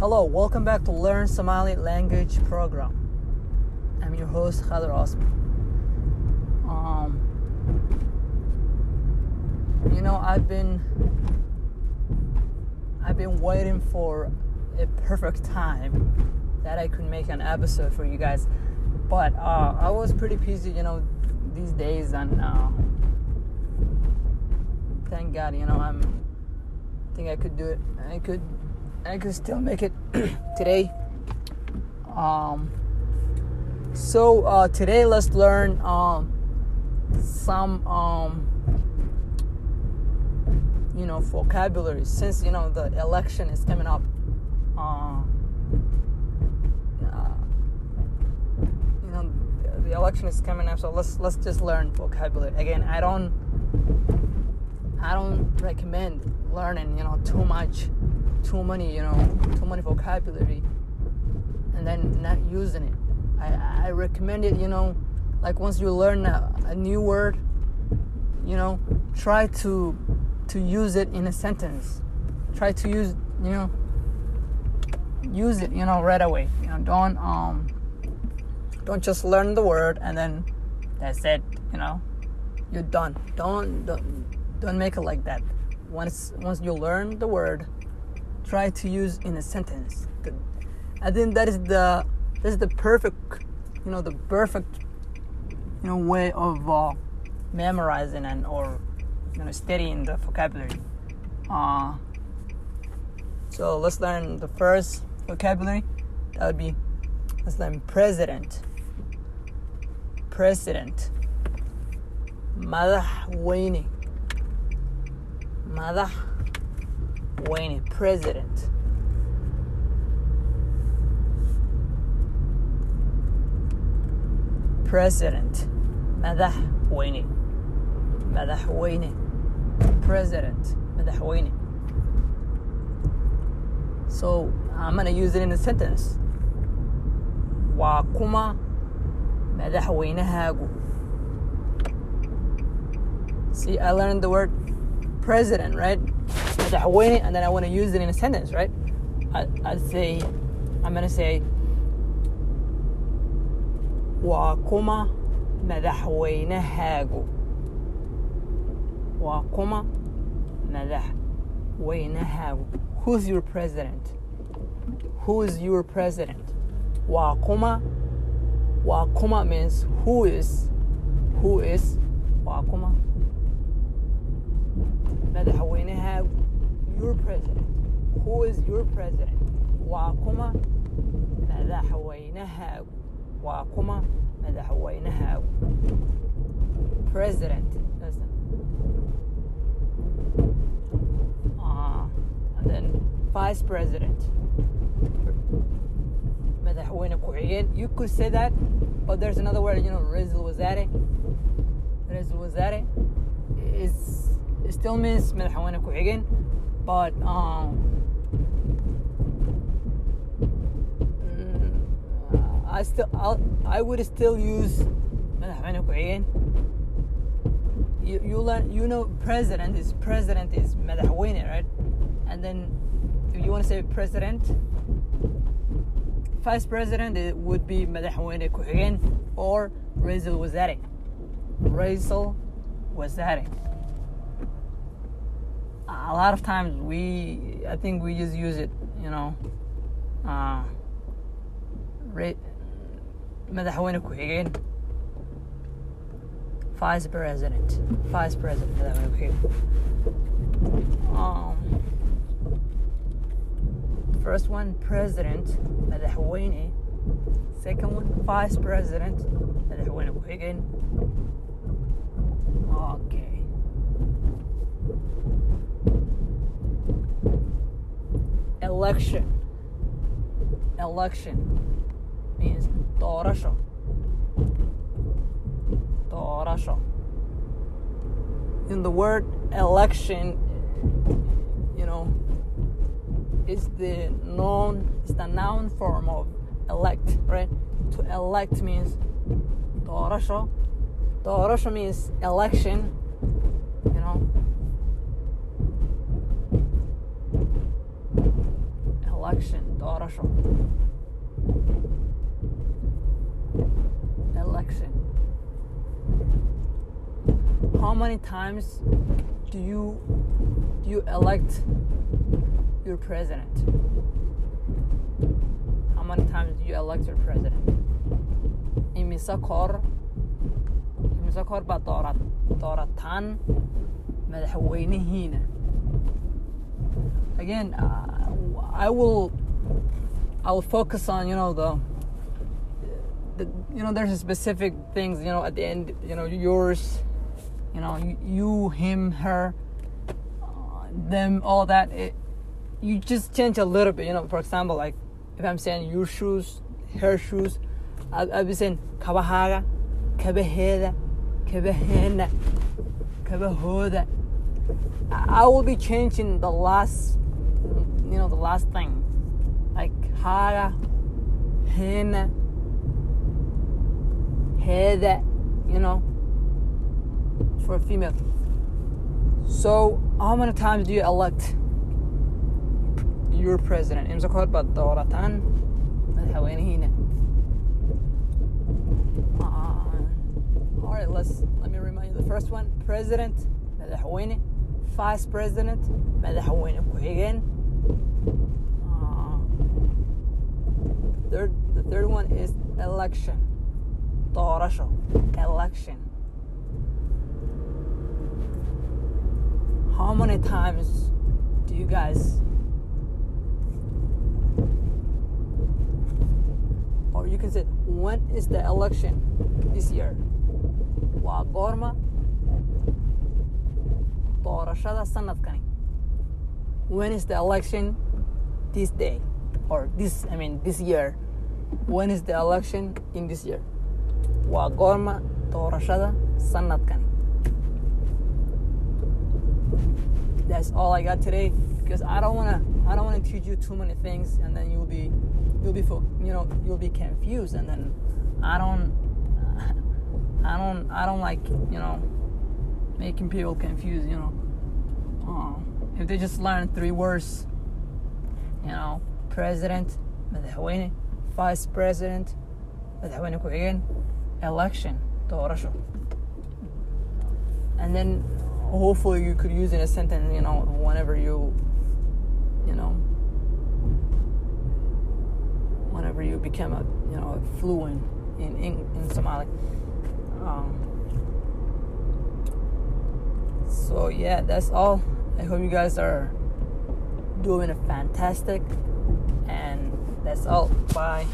Hello, welcome back to Learn Somali Language program. I'm your host Khader Osman. Um, you know, I've been I've been waiting for a perfect time that I could make an episode for you guys, but uh, I was pretty busy, you know, these days, and uh, thank God, you know, I'm I think I could do it. I could I could still make it today. Um, so uh, today let's learn um, some um, you know vocabulary since you know the election is coming up. Uh, uh, you know the election is coming up, so let's let's just learn vocabulary again. I don't I don't recommend learning you know too much too many, you know, too many vocabulary, and then not using it. I, I recommend it, you know, like once you learn a, a new word, you know, try to to use it in a sentence. Try to use, you know, use it, you know, right away. You know, don't um, don't just learn the word and then that's it. You know, you're done. Don't don't don't make it like that. Once once you learn the word, try to use in a sentence. I think that is the that is the perfect, you know, the perfect, you know, way of uh, memorizing and or you know studying the vocabulary. Uh, so let's learn the first vocabulary. That would be let's learn president. President. madaxweyne madax winning president. President. Madaxweyne. Madaxweyne. President. Madaxweyne. So I'm gonna use it in a sentence. Waa kuma madaxweynahaagu. See, I learned the word president, right? Madaxweyne and then I want to use it in a sentence, right? I'd say, I'm going say, waa kuma madaxweynahaagu waa kuma madaxweynahaagu who's your president? Who is your president? Waa kuma means who is who is waa kuma madaxweynahaagu your president. Who is your president? Waa kuma madaxweynahaagu waa kuma madaxweynahaagu president uh, and then vice president. Madaxweyne ku-xigeen you could say that but there's another word you know raisal wasaare raisal wasaare is still means madaxweyne ku-xigeen but um, I still I'll, I would still use. You you learn you know president is president is madaxweyne right, and then if you want to say president, vice president it would be madaxweyne or raisal wasaare. Raisal wasaare. A lot of times we I think we just use it you know. Uh, vice president. Vice president um, first one president madaxweyne second one vice president okay election. Election means doorasho doorasho in the word election you know is the noun is the noun form of elect right? To elect means doorasho doorasho means election you know election doorasho election. How many times do you do you elect your president? How many times do you elect your president? Imise kor baad doorat doorataan madaxweynihiina again uh, I will I will focus on you know the the, you know there's specific things you know at the end you know yours you know you, him her uh, them all that. It, you just change a little bit you know for example like if i'm saying your shoes her shoes I, i'll be saying kabahaga kabaheeda kabaheena kabahooda I will be changing the last you know the last thing. Like haga hena heada you know for a female. So how many times do you elect your president? Baad doorataan madaxweynihiina Uh, all right let's let me remind you the first one. President madaxweyne vice president madaxweyne ku-xigeen Uh, third the third one is election. Doorasho election. How many times do you guys or you can say when is the election this year? Waa goorma doorashada sanadkani when is the election this day or this i mean this year. When is the election? In this year. Waa goorma doorashada sanadkani that's all I got today because I don't wanna I don't wanna teach you too many things and then you'll be you'll be you know you'll be confused and then I don't I don't I don't like you know making people confused you know. Uh, if they just learn three words you know president madaxweyne vice president madaxweyne ku-xigeen election doorasho and then hopefully you could use in a sentence you know whenever you you know whenever you become a you know fluent in in, in Somali. Um, so yeah that's all. I hope you guys are doing a fantastic and that's all. Bye